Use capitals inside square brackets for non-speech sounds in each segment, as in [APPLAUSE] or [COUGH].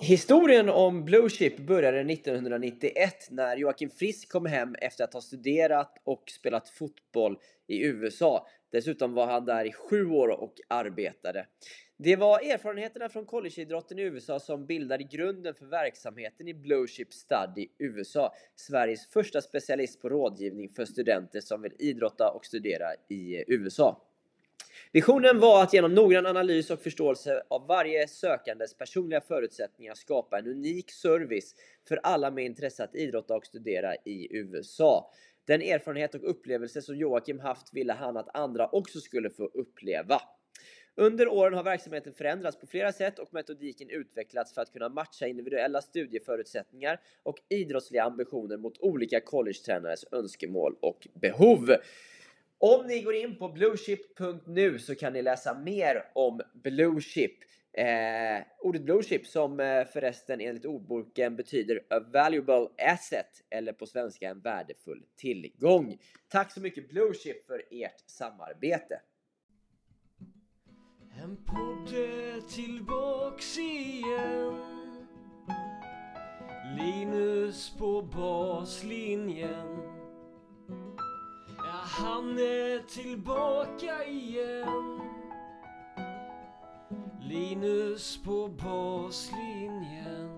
Historien om Blue Chip började 1991 när Joakim Frisk kom hem efter att ha studerat och spelat fotboll i USA. Dessutom var han där i sju år och arbetade. Det var erfarenheterna från collegeidrotten i USA som bildade grunden för verksamheten i Blue Chip Study USA, Sveriges första specialist på rådgivning för studenter som vill idrotta och studera i USA. Visionen var att genom noggrann analys och förståelse av varje sökandes personliga förutsättningar skapa en unik service för alla med intresse att idrotta och studera i USA. Den erfarenhet och upplevelse som Joakim haft ville han att andra också skulle få uppleva. Under åren har verksamheten förändrats på flera sätt och metodiken utvecklats för att kunna matcha individuella studieförutsättningar och idrottsliga ambitioner mot olika collegetränares önskemål och behov. Om ni går in på blueship.nu så kan ni läsa mer om Blueship. Eh, ordet Blueship som eh, förresten enligt ordboken betyder a valuable asset eller på svenska en värdefull tillgång. Tack så mycket Blueship för ert samarbete. En podd tillbaks igen Linus på baslinjen han är tillbaka igen Linus på baslinjen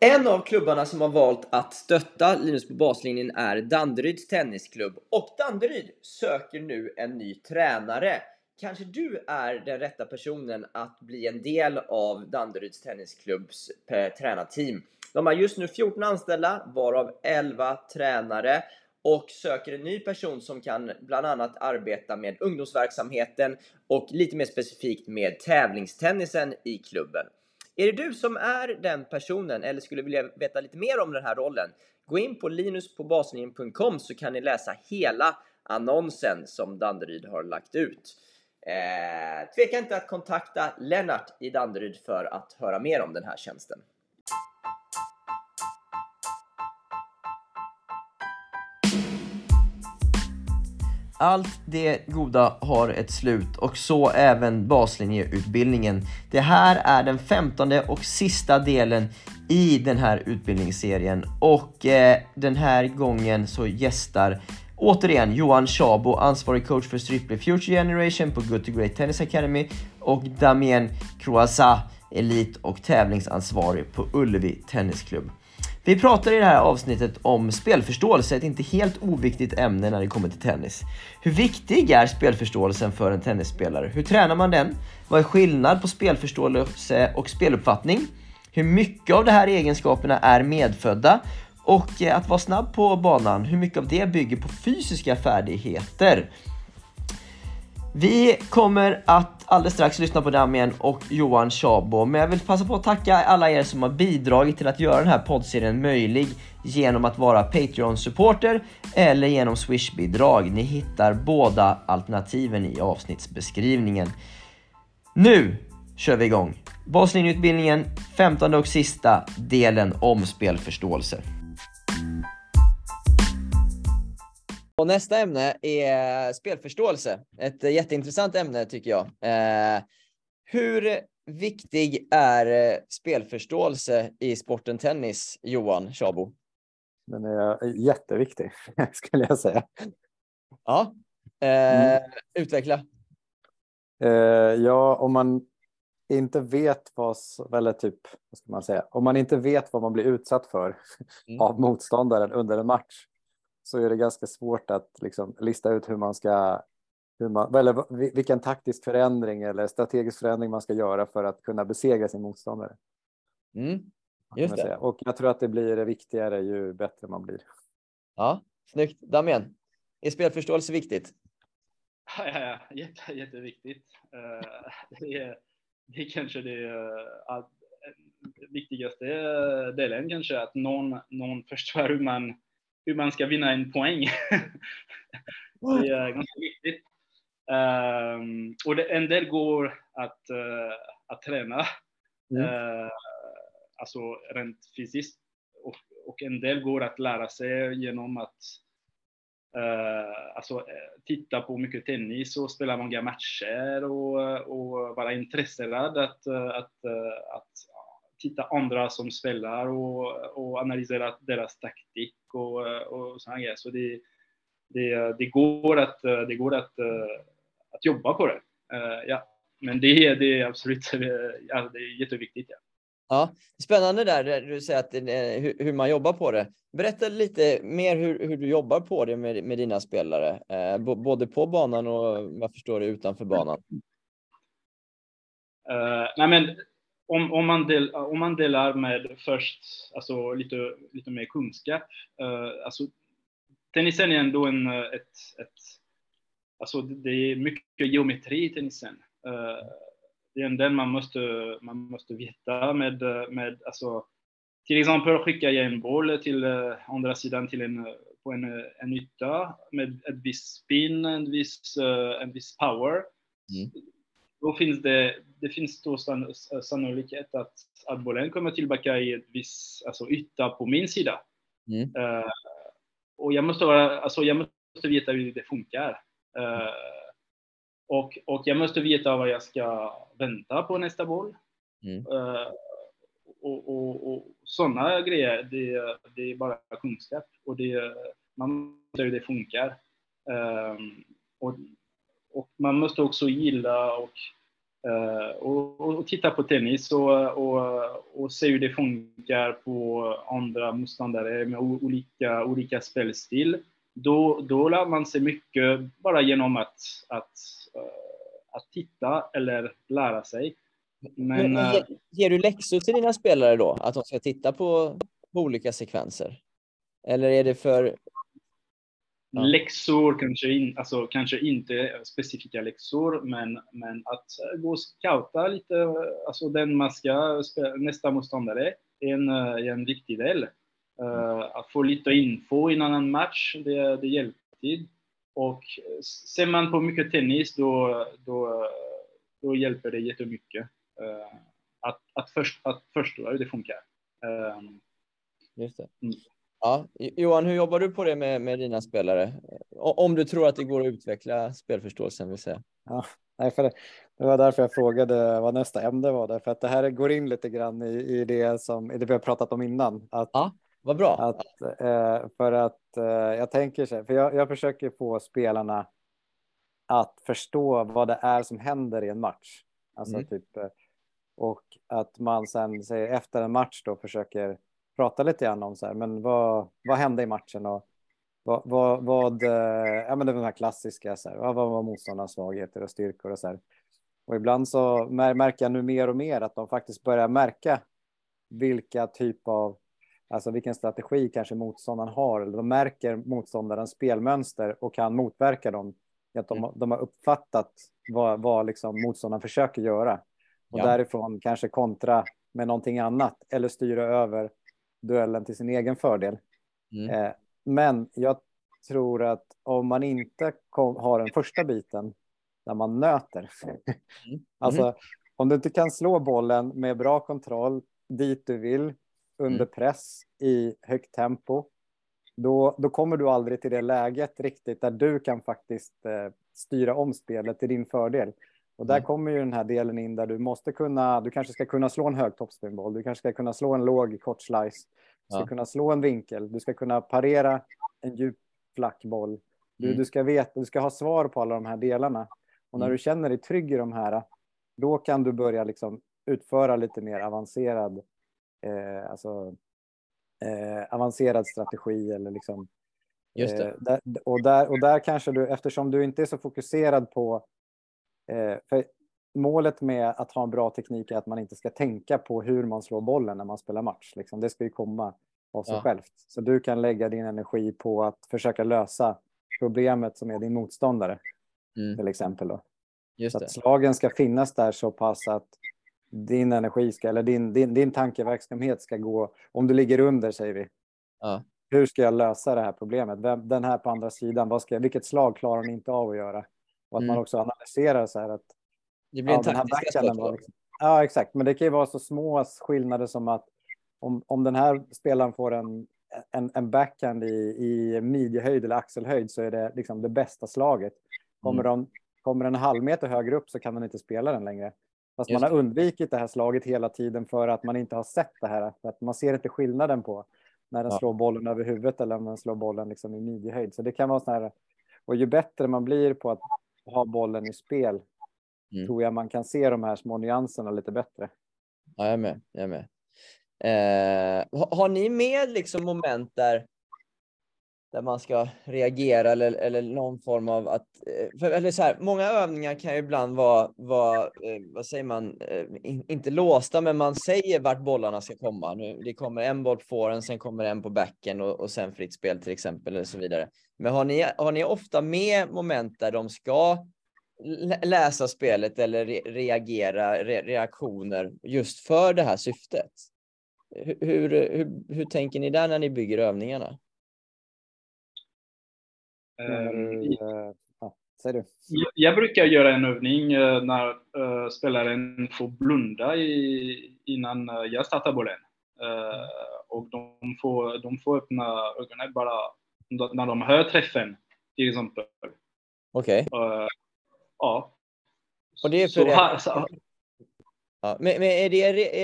En av klubbarna som har valt att stötta Linus på baslinjen är Danderyds tennisklubb och Danderyd söker nu en ny tränare. Kanske du är den rätta personen att bli en del av Danderyds tennisklubbs eh, tränarteam. De har just nu 14 anställda, varav 11 tränare och söker en ny person som kan bland annat arbeta med ungdomsverksamheten och lite mer specifikt med tävlingstennisen i klubben. Är det du som är den personen eller skulle vilja veta lite mer om den här rollen? Gå in på linuspåbaslinjen.com så kan ni läsa hela annonsen som Danderyd har lagt ut. Eh, tveka inte att kontakta Lennart i Danderyd för att höra mer om den här tjänsten. Allt det goda har ett slut och så även baslinjeutbildningen. Det här är den femtonde och sista delen i den här utbildningsserien och eh, den här gången så gästar återigen Johan Chabo, ansvarig coach för Stripley Future Generation på Good to Great Tennis Academy och Damien Croissat, elit och tävlingsansvarig på Ullevi Tennisklubb. Vi pratar i det här avsnittet om spelförståelse, ett inte helt oviktigt ämne när det kommer till tennis. Hur viktig är spelförståelsen för en tennisspelare? Hur tränar man den? Vad är skillnad på spelförståelse och speluppfattning? Hur mycket av de här egenskaperna är medfödda? Och eh, att vara snabb på banan, hur mycket av det bygger på fysiska färdigheter? Vi kommer att alldeles strax lyssna på Damien och Johan Chabo, men jag vill passa på att tacka alla er som har bidragit till att göra den här poddserien möjlig genom att vara Patreon-supporter eller genom Swish-bidrag. Ni hittar båda alternativen i avsnittsbeskrivningen. Nu kör vi igång! Bosnienutbildningen, 15 och sista delen om spelförståelse. Och nästa ämne är spelförståelse. Ett jätteintressant ämne tycker jag. Eh, hur viktig är spelförståelse i sporten tennis, Johan Chabo? Den är jätteviktig, [LAUGHS] skulle jag säga. Ja, eh, mm. utveckla. Eh, ja, om man inte vet vad, eller typ, vad ska man säga, om man inte vet vad man blir utsatt för mm. av motståndaren under en match så är det ganska svårt att liksom lista ut hur man ska hur man, eller vilken taktisk förändring eller strategisk förändring man ska göra för att kunna besegra sin motståndare. Mm, just det. Och jag tror att det blir viktigare ju bättre man blir. Ja, snyggt. Damien, är spelförståelse viktigt? Ja, ja, ja. Jätte, jätteviktigt. Uh, det, är, det är kanske det uh, viktigaste delen kanske att någon, någon förstår hur man hur man ska vinna en poäng. [LAUGHS] det är ganska viktigt. Um, och det, en del går att, uh, att träna, mm. uh, alltså rent fysiskt. Och, och en del går att lära sig genom att eh, alltså, titta på mycket tennis och spela många matcher och, och vara intresserad att, att, att titta andra som spelar och, och analysera deras taktik och, och sådana grejer. Så det, det, det, går att, det går att, att jobba på det. Ja. Men det, det är absolut [LAUGHS] ja, det är jätteviktigt. Ja. Ja, spännande där, du säger att, hur, hur, man jobbar på det. Berätta lite mer hur, hur du jobbar på det med, med dina spelare, eh, både på banan och vad förstår du utanför banan. Uh, nej men, om, om, man del, om man delar med först alltså, lite, lite mer kunskap. Uh, alltså, tennisen är ändå en, ett, ett, alltså, det är mycket geometri i tennisen. Uh, det är den man måste, man måste veta med, med alltså, till exempel skickar jag en boll till andra sidan till en, på en, en yta med ett visst spin, en viss, en viss power. Mm. Då finns det, det finns då sann, sannolikhet att, att bollen kommer tillbaka i ett viss alltså, yta på min sida. Mm. Uh, och jag måste, vara, alltså, jag måste veta hur det funkar. Och, och jag måste veta vad jag ska vänta på nästa boll. Mm. Uh, och, och, och sådana grejer, det, det är bara kunskap. Och det, man måste hur det funkar. Och, och, man måste också gilla och, uh, och, och, titta på tennis och, och, och se hur det funkar på andra motståndare med olika, olika spelstil. Då, då lär man sig mycket bara genom att, att Eh, att titta eller lära sig. Men, Men ger, eh, ger, du läxor till dina spelare då? Att de ska titta på, på olika sekvenser? Eller är det för... Ja. Läxor kanske, in, alltså, kanske inte specifika läxor, men, men att gå och scouta lite, alltså den man ska nästa motståndare är en, är en viktig del. Uh, att få lite info innan en match, det, det hjälper till. Och ser man på mycket tennis då, då, då hjälper det jättemycket uh, att, att, först, att förstå hur det funkar. Um, Just det. Ja, Johan, hur jobbar du på det med, med dina spelare? Om du tror att det går att utveckla spelförståelsen vill säga. Ja, nej, för det, det var därför jag frågade vad nästa ämne var, därför att det här går in lite grann i, i det som i det vi har pratat om innan. Att, ja. Vad bra. Att, eh, för att eh, jag tänker så för jag, jag försöker få spelarna att förstå vad det är som händer i en match. Alltså mm. typ, eh, och att man sen säger efter en match då försöker prata lite grann om så här, men vad, vad hände i matchen och vad, vad, vad eh, ja men det var de här klassiska, så här, vad var motståndarnas svagheter och styrkor och så här. Och ibland så märker jag nu mer och mer att de faktiskt börjar märka vilka typ av Alltså vilken strategi kanske motståndaren har. Eller de märker motståndarens spelmönster och kan motverka dem. Att de, mm. de har uppfattat vad, vad liksom motståndaren försöker göra. Och ja. därifrån kanske kontra med någonting annat. Eller styra över duellen till sin egen fördel. Mm. Eh, men jag tror att om man inte kom, har den första biten där man nöter. Mm. [LAUGHS] alltså mm. om du inte kan slå bollen med bra kontroll dit du vill under mm. press i högt tempo, då, då kommer du aldrig till det läget riktigt där du kan faktiskt eh, styra om spelet till din fördel. Och där mm. kommer ju den här delen in där du måste kunna, du kanske ska kunna slå en hög toppspinboll, du kanske ska kunna slå en låg kort slice, du ska ja. kunna slå en vinkel, du ska kunna parera en djup flackboll. Du, mm. du ska veta, du ska ha svar på alla de här delarna. Och när mm. du känner dig trygg i de här, då kan du börja liksom utföra lite mer avancerad eh, alltså, eh, avancerad strategi eller liksom. Just det. Eh, där, och, där, och där kanske du, eftersom du inte är så fokuserad på, för målet med att ha en bra teknik är att man inte ska tänka på hur man slår bollen när man spelar match. Liksom. Det ska ju komma av sig ja. självt. Så du kan lägga din energi på att försöka lösa problemet som är din motståndare. Mm. Till exempel. Då. Just så att slagen ska finnas där så pass att din energi ska, eller din, din, din tankeverksamhet ska gå, om du ligger under säger vi. Ja. Hur ska jag lösa det här problemet? Vem, den här på andra sidan, vad ska, vilket slag klarar den inte av att göra? Och att mm. man också analyserar så här att... Det blir en ja, taktisk liksom, Ja, exakt. Men det kan ju vara så små skillnader som att om, om den här spelaren får en en, en backhand i, i midjehöjd eller axelhöjd så är det liksom det bästa slaget. Kommer, Mm. de, kommer den en halv meter högre upp så kan den inte spela den längre. Fast Just man har undvikit det här slaget hela tiden för att man inte har sett det här. För att man ser inte skillnaden på när den Ja. slår bollen över huvudet eller om den slår bollen liksom i midjehöjd. Så det kan vara så här. Och ju bättre man blir på att ha bollen i spel Mm. tror jag man kan se de här små nyanserna lite bättre. Ja, jag är med. Jag är med. Eh, har, har ni med liksom moment där, där man ska reagera eller, eller någon form av att... Eh, för, eller så här, många övningar kan ju ibland vara, vara eh, vad säger man, eh, in, inte låsta, men man säger vart bollarna ska komma. Nu, det kommer en boll på forehand, sen kommer en på backen och, och sen fritt spel till exempel och så vidare. Men har ni, har ni ofta med moment där de ska läsa spelet eller re reagera, re reaktioner just för det här syftet? Hur, hur, hur, hur tänker ni där när ni bygger övningarna? Menar Ehm, du, eh, ja, säg du. Jag- Jag brukar göra en övning eh, när eh, spelaren får blunda i, innan eh, jag startar bollen. Eh, och de får, de får öppna ögonen bara när de hör träffen, till exempel. Okej. Eh, ja. Och det är för Så Ja, men, men är, det, är, det,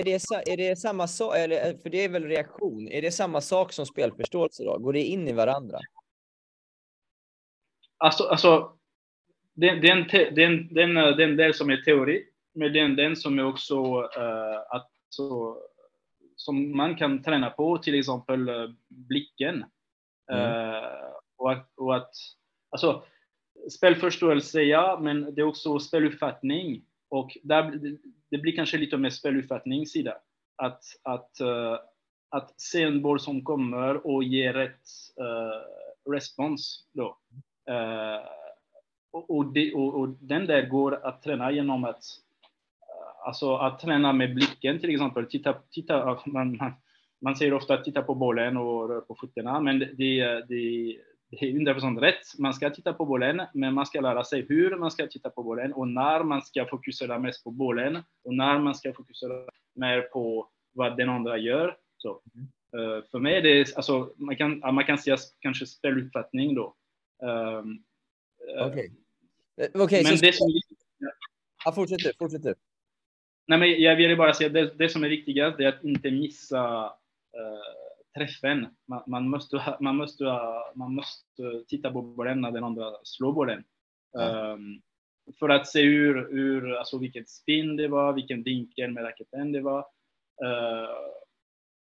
är det samma sak, eller för det är väl reaktion, är det samma sak som spelförståelse då? Går det in i varandra? Alltså, alltså den, den, te- den, den, den del som är teori, men den, den som är också uh, att, så, som man kan träna på, till exempel eh, blicken. Eh, och att, och att alltså, spelförståelse, ja, men det är också speluppfattning. Och där, det- blir kanske lite mer speluppfattningssida. Att, att, eh, att se en boll som kommer och ge rätt uh, respons. Då. Eh, och, det, och, och den där går att träna genom att eh, Alltså att träna med blicken till exempel. Titta, titta, man, man, säger ofta titta på bollen och rör på fötterna, men det, det, det, är 100% rätt. Man ska titta på bollen, men man ska lära sig hur man ska titta på bollen och när man ska fokusera mest på bollen och när man ska fokusera mer på vad den andra gör. Så, eh, för mig är det, alltså, man kan, man kan säga kanske speluppfattning då. Um, Okej. Eh, men så det som, ja, fortsätt du, fortsätt du. nej, men jag ville bara säga det, det som är viktigast är att inte missa eh, träffen. Man, man, måste, man, måste, man måste titta på bollen när den andra slår bollen. Ja. Ehm, för att se hur, hur, alltså vilket spin det var, vilken vinkel med racketen det var. Eh,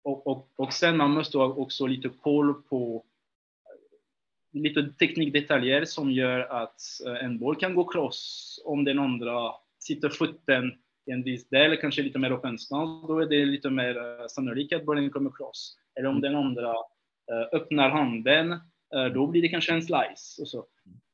och, och, och sen man måste ha också lite koll på lite teknikdetaljer som gör att eh, en boll kan gå cross om den andra sitter foten i en viss del, kanske lite mer öppen stans, då är det lite mer eh, sannolikt att bollen kommer cross. Eller om den andra eh, öppnar handen, då blir det kanske en slice. Och så.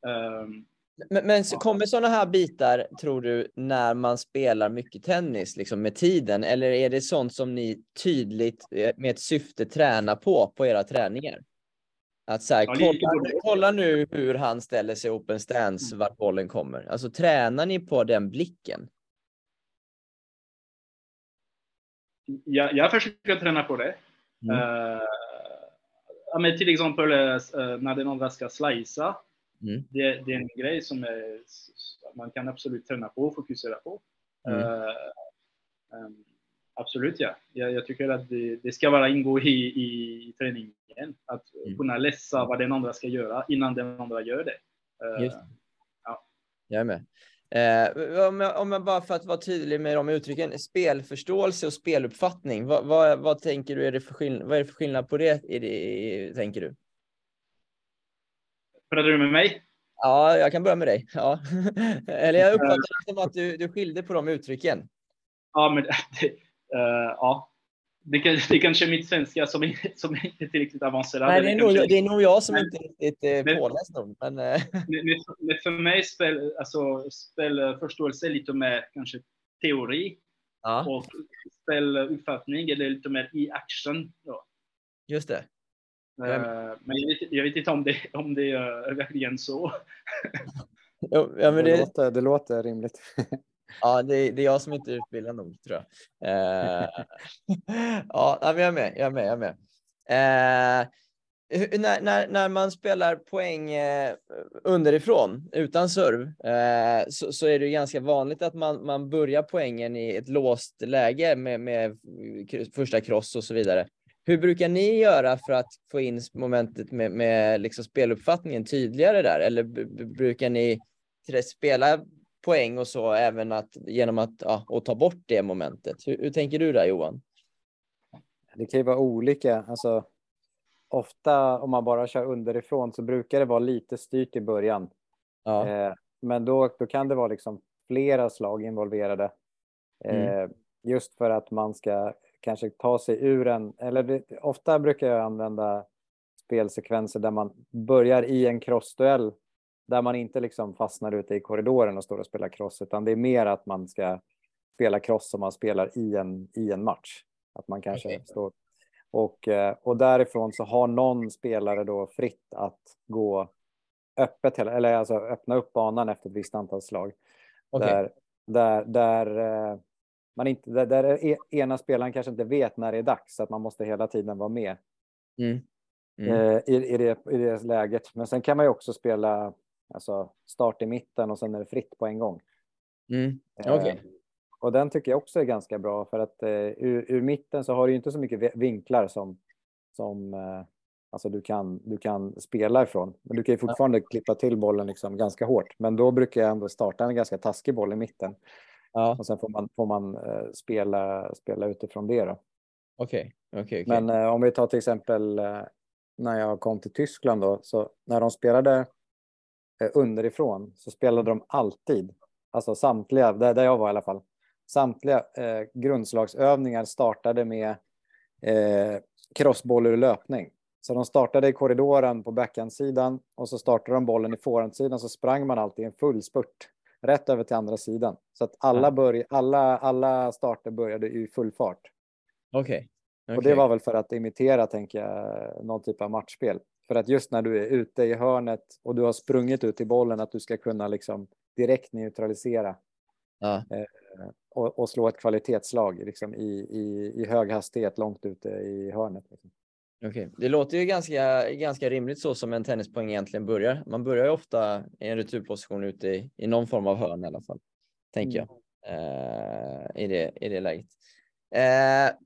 Ehm, Men, men så kommer sådana här bitar, tror du, när man spelar mycket tennis, liksom med tiden? Eller är det sånt som ni tydligt med ett syfte tränar på, på era träningar? Att så här, kolla, kolla nu hur han ställer sig open stance, vart bollen kommer. Alltså tränar ni på den blicken? jag, jag försöker träna på det. Mm. Ja, men till exempel eh, när den andra ska slicea. Mm. Det, det är en grej som är, man kan absolut träna på och fokusera på. Mm. Eh, ehm, absolut, ja. Jag, jag tycker att det, det ska vara ingå i, i träningen. Att Mm. kunna läsa vad den andra ska göra innan den andra gör det. Eh, Just ja. Jag är med. Eh, om, jag, om jag bara för att vara tydlig med de uttrycken, spelförståelse och speluppfattning, vad, vad, vad tänker du, är det för skillnad, vad är det för skillnad på det, är det tänker du? Pratar du med mig? Ja, jag kan börja med dig. Ja. [LAUGHS] Eller jag uppfattar det som att du, du skilde på de uttrycken. Ja, men [LAUGHS] det, eh, ja. Det, kan, det kanske är mitt svenska som, är, [LAUGHS] som är inte tillräckligt avancerat. Nej, det är, Eller nog, kanske- det är nog jag som inte är riktigt eh, Men- påläst nog. Men, eh, [LAUGHS] Men, för mig spel, alltså, spelförståelse är lite mer kanske teori ja, och speluppfattning är det lite mer i action. Då. just det. Men jag vet, jag vet inte om det, om det är verkligen så. [LAUGHS] Jo, Ja, men det, det, låter, det låter rimligt ja, det, det är jag som inte är utbildad nog, tror jag. Eh, ja, men jag är med. Jag är med, jag är med. Eh, när, när, när man spelar poäng eh, underifrån, utan serv, eh, så, så är det ju ganska vanligt att man, man börjar poängen i ett låst läge med, med första kross och så vidare. Hur brukar ni göra för att få in momentet med, med liksom speluppfattningen tydligare där? Eller brukar ni spela poäng och så även att genom att ja, och ta bort det momentet? Hur, hur tänker du där Johan? Det kan ju vara olika. Alltså, ofta om man bara kör underifrån så brukar det vara lite styrt i början. Ja, Eh, men då, då kan det vara liksom flera slag involverade. Eh, Just för att man ska kanske ta sig ur en, eller det, ofta brukar jag använda spelsekvenser där man börjar i en crossduell där man inte liksom fastnar ute i korridoren och står och spelar cross, utan det är mer att man ska spela cross som man spelar i en, i en match. Att man kanske Okej. står och, eh, och därifrån så har någon spelare då fritt att gå öppet, eller alltså öppna upp banan efter ett visst antal slag. okej. Där, där, där, eh, man inte, där, där e- ena spelaren kanske inte vet när det är dags, så att man måste hela tiden vara med Mm. Mm. eh, i, i, det, i det läget. Men sen kan man ju också spela alltså, start i mitten och sen är det fritt på en gång. Mm. Eh, Okej. Och den tycker jag också är ganska bra för att eh, ur, ur mitten så har du inte så mycket vi- vinklar som, som eh, alltså du, kan, du kan spela ifrån. Men du kan ju fortfarande klippa till bollen liksom ganska hårt. Men då brukar jag ändå starta en ganska taskig boll i mitten. Ja, Och sen får man, får man eh, spela, spela utifrån det. Då. okej. Okej. okej. Men eh, om vi tar till exempel eh, när jag kom till Tyskland då, så när de spelade eh, underifrån så spelade de alltid, alltså samtliga, där, där jag var i alla fall, samtliga eh, grundslagsövningar startade med eh, crossboll ur löpning. Så de startade i korridoren på backhandsidan och så startade de bollen i forehandsidan så sprang man alltid en full spurt rätt över till andra sidan. Så att alla, börj- alla, alla starter började i full fart. Okej. Och Okej. det var väl för att imitera, tänker jag, någon typ av matchspel. För att just när du är ute i hörnet och du har sprungit ut i bollen, att du ska kunna liksom direkt neutralisera Ja. och, och slå ett kvalitetsslag liksom i, i, i hög hastighet långt ute i hörnet. Liksom. Okej, det låter ju ganska, ganska rimligt så som en tennispoäng egentligen börjar. Man börjar ju ofta i en returposition ute i, i någon form av hörn i alla fall, tänker jag, eh, i, det, i det läget. Eh,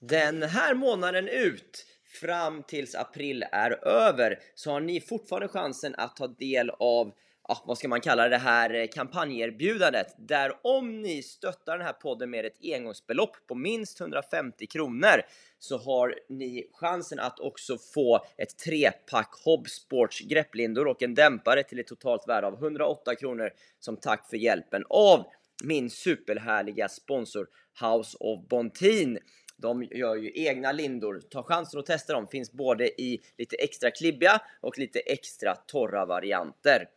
den här månaden ut, fram tills april är över, så har ni fortfarande chansen att ta del av ja, vad ska man kalla det här eh, kampanjerbjudandet där om ni stöttar den här podden med ett engångsbelopp på minst 150 kronor så har ni chansen att också få ett trepack Hobsports grepplindor och en dämpare till ett totalt värde av 108 kronor som tack för hjälpen av min superhärliga sponsor House of Bontin. De gör ju egna lindor. Ta chansen att testa dem. Finns både i lite extra klibbiga och lite extra torra varianter.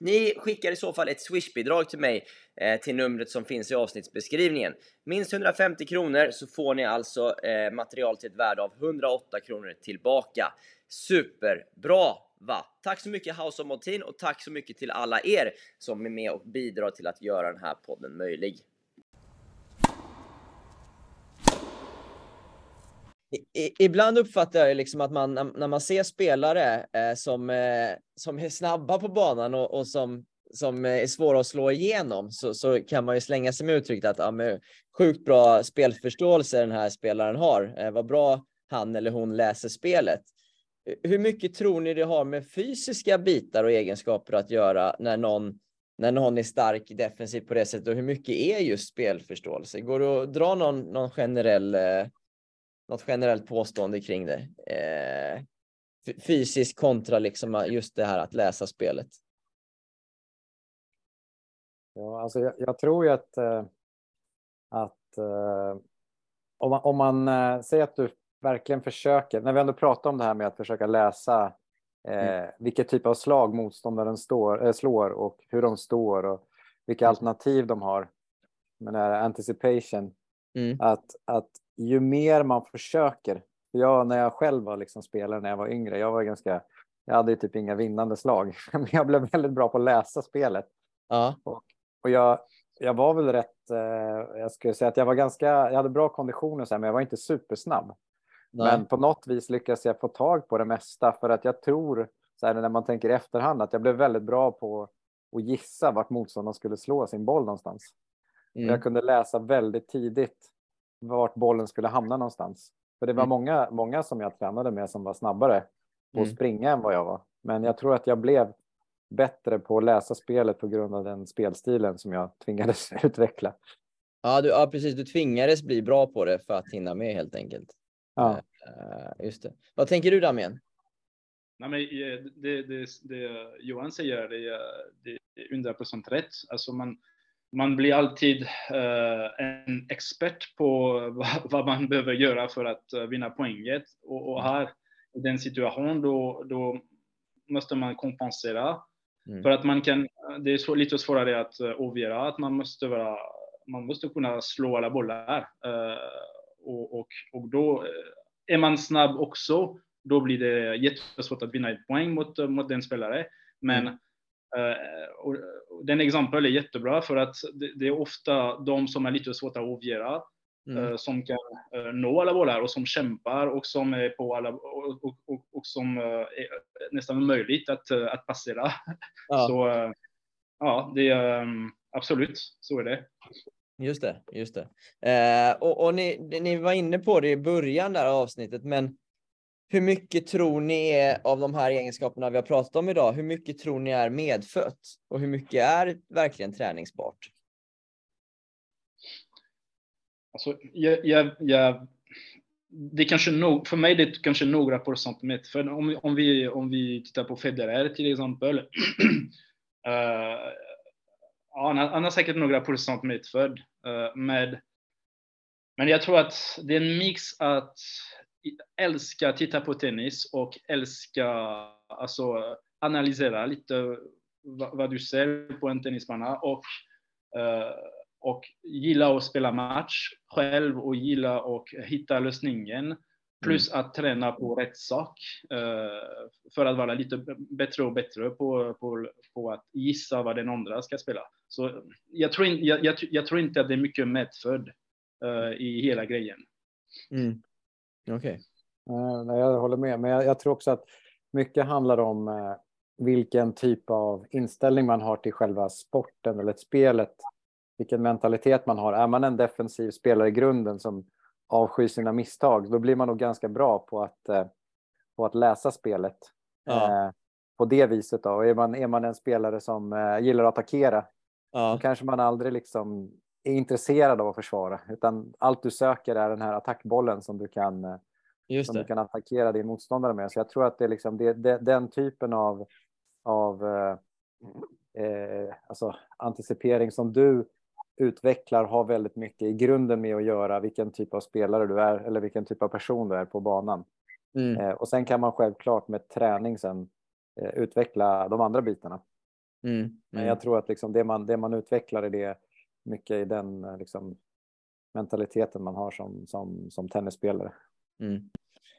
Ni skickar i så fall ett swishbidrag till mig eh, till numret som finns i avsnittsbeskrivningen. Minst 150 kronor så får ni alltså eh, material till ett värde av 108 kronor tillbaka. Superbra va? Tack så mycket House of Montin och tack så mycket till alla er som är med och bidrar till att göra den här podden möjlig. I, ibland uppfattar jag liksom att man, när, man ser spelare eh, som, eh, som är snabba på banan och, och som, som är svåra att slå igenom så, så kan man ju slänga sig med uttrycket att ja, men, sjukt bra spelförståelse den här spelaren har. Eh, vad bra han eller hon läser spelet. Hur mycket tror ni det har med fysiska bitar och egenskaper att göra när någon, när någon är stark defensivt på det sättet och hur mycket är just spelförståelse? Går det att dra någon, någon generell eh, något generellt påstående kring det. Eh, fysiskt kontra liksom just det här att läsa spelet. Ja, alltså jag, jag tror ju att, eh, att eh, om man, om man eh, säger att du verkligen försöker, när vi ändå pratar om det här med att försöka läsa eh, vilket typ av slag motståndaren står, äh, slår och hur de står och vilka alternativ de har. Men det här anticipation, Mm. att, att ju mer man försöker, jag, när jag själv var liksom spelare när jag var yngre, jag var ganska, jag hade ju typ inga vinnande slag, [LAUGHS] men jag blev väldigt bra på att läsa spelet. Ja, Och jag, jag var väl rätt, eh, jag skulle säga att jag var ganska, jag hade bra konditioner så här, men jag var inte supersnabb. Nej. Men på något vis lyckades jag få tag på det mesta för att jag tror, så här, när man tänker i efterhand, att jag blev väldigt bra på att gissa vart motståndaren skulle slå sin boll någonstans. Mm. Jag kunde läsa väldigt tidigt vart bollen skulle hamna någonstans. För det var Mm. många, många som jag tränade med som var snabbare på att Mm. springa än vad jag var. Men jag tror att jag blev bättre på att läsa spelet på grund av den spelstilen som jag tvingades [LAUGHS] utveckla. Ja, du, ja, precis. Du tvingades bli bra på det för att hinna med helt enkelt. Ja. Eh, just det. Vad tänker du Damien? Nej, men eh, det, det, det Johan säger det, är- det är 100% rätt. Alltså man, man blir alltid eh, en expert på vad, man behöver göra för att eh, vinna poänget. Och, och här i den situationen då, då måste man kompensera. Mm. För att man kan, det är lite svårare att uh, avgöra att man måste vara, man måste kunna slå alla bollar. Eh, och, och, och då eh, är man snabb också, då blir det jättesvårt att vinna ett poäng mot, mot den spelare. Men eh, och, och den exempel är jättebra för att det, är ofta de som är lite svårt att avgöra Mm. eh, som kan eh, nå alla bollar och som kämpar och som är på alla och, och, och, och som eh, är nästan möjligt att, eh, att passera. Ja. Så eh, ja, det är um, absolut så är det. Just det, just det. Eh, och och ni, ni var inne på det i början där av avsnittet, men hur mycket tror ni är av de här egenskaperna vi har pratat om idag? Hur mycket tror ni är medfött och hur mycket är verkligen träningsbart? Alltså, jag, jag, jag, det är kanske nog, för mig det är kanske några procent med. För om, om, vi, om vi tittar på Federer till exempel. [CLEARS THROAT] uh, han, har- han har säkert några procent medfödd. Uh, eh, med, men jag tror att det är en mix att älska titta på tennis och älska alltså, analysera lite vad, vad du ser på en tennisbana och eh, och gilla att spela match själv och gilla att hitta lösningen. Plus att träna på rätt sak eh, för att vara lite bättre och bättre på, på, på att gissa vad den andra ska spela. Så jag tror, in, jag, jag, jag tror inte att det är mycket medfödd eh, i hela grejen. Mm. Okej. Eh, nej, jag håller med, men jag, jag tror också att mycket handlar om eh, vilken typ av inställning man har till själva sporten eller spelet. Vilken mentalitet man har. Är man en defensiv spelare i grunden som avskyr sina misstag, då blir man nog ganska bra på att, eh, på att läsa spelet. Ja. Eh, på det viset då. Och är man, är man en spelare som eh, gillar att attackera, då Ja. kanske man aldrig liksom är intresserad av att försvara, utan allt du söker är den här attackbollen som du kan eh, som du kan attackera din motståndare med. Så jag tror att det är liksom det, det, den typen av, av eh, eh, alltså anticipering som du utvecklar har väldigt mycket i grunden med att göra vilken typ av spelare du är eller vilken typ av person du är på banan. Mm. Eh, och sen kan man självklart med träning sen eh, utveckla de andra bitarna. Mm. Men Mm. jag tror att liksom det, man, det man utvecklar är det mycket i den eh, liksom, mentaliteten man har som, som, som tennisspelare. Mm.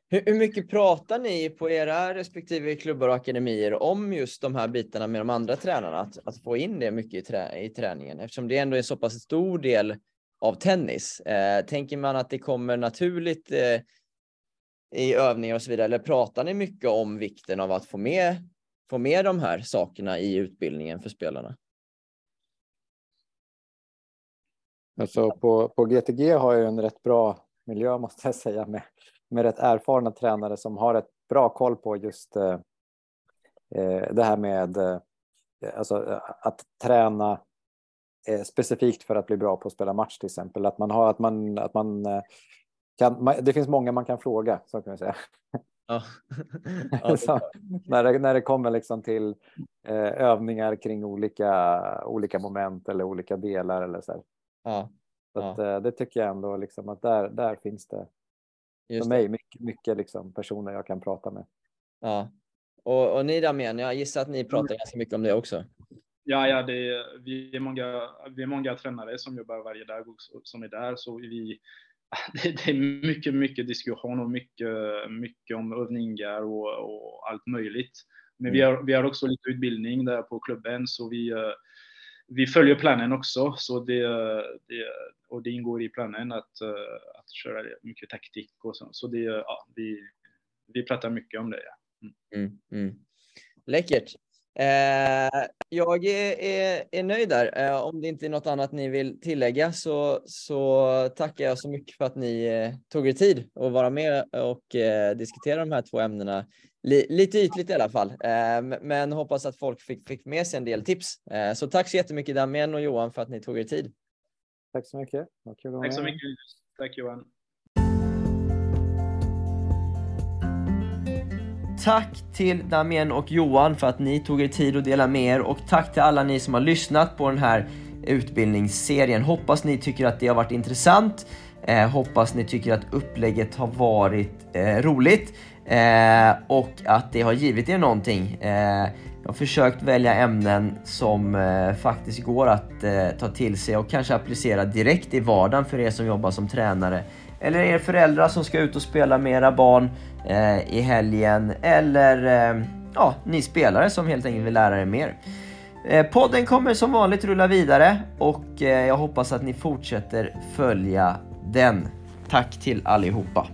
Hur, hur mycket pratar ni på era respektive klubbar och akademier om just de här bitarna med de andra tränarna? Att, att få in det mycket i, trä, i träningen eftersom det ändå är en så pass stor del av tennis. Eh, tänker man att det kommer naturligt eh, i övningar och så vidare? Eller pratar ni mycket om vikten av att få med, få med de här sakerna i utbildningen för spelarna? Alltså på, på GTG har jag en rätt bra miljö [LAUGHS] måste jag säga med, med rätt erfarna tränare som har ett bra koll på just eh, eh, det här med eh, alltså, eh, att träna eh, specifikt för att bli bra på att spela match till exempel. Att man har att man, att man eh, kan, man, det finns många man kan fråga, så kan jag säga. Ja. [LAUGHS] ja, Så, när, det, när det kommer liksom till övningar kring olika, olika moment eller olika delar eller så. Här. Ja, Så Ja. att, eh, det tycker jag ändå liksom att där, där finns det just för det. mig mycket, mycket liksom personer jag kan prata med. Ja. Och, och ni Damian, jag gissar att ni pratar ganska mycket om det också. Ja, ja det är, vi, är många, vi är många tränare som jobbar varje dag också, som är där. Så vi, [LAUGHS] det, det är mycket, mycket diskussion och mycket, mycket om övningar och, och allt möjligt. Men vi, har, vi har också lite utbildning där på klubben, så vi, eh, vi följer planen också, så det, det, och det ingår i planen att, att köra mycket taktik och så. Så det, ja, vi, vi pratar mycket om det. Ja. Mm. Mm, mm. Läckert. Eh, jag är, är, är, nöjd där. Eh, om det inte är något annat ni vill tillägga så, så tackar jag så mycket för att ni eh, tog er tid att vara med och eh, diskutera de här två ämnena. Li, lite ytligt i alla fall, eh, men hoppas att folk fick, fick med sig en del tips. Eh, så tack så jättemycket Damien och Johan för att ni tog er tid. Tack så mycket. Tack så mycket. Tack Johan. Tack till Damien och Johan för att ni tog er tid att dela med er och tack till alla ni som har lyssnat på den här utbildningsserien. Hoppas ni tycker att det har varit intressant. Eh, hoppas ni tycker att upplägget har varit eh, roligt eh, och att det har givit er någonting. Eh, jag har försökt välja ämnen som eh, faktiskt går att eh, ta till sig och kanske applicera direkt i vardagen för er som jobbar som tränare eller er föräldrar som ska ut och spela med era barn eh, Eh, i helgen eller eh, ja, ni spelare som helt enkelt vill lära er mer. Eh, podden kommer som vanligt rulla vidare och eh, jag hoppas att ni fortsätter följa den. Tack till allihopa!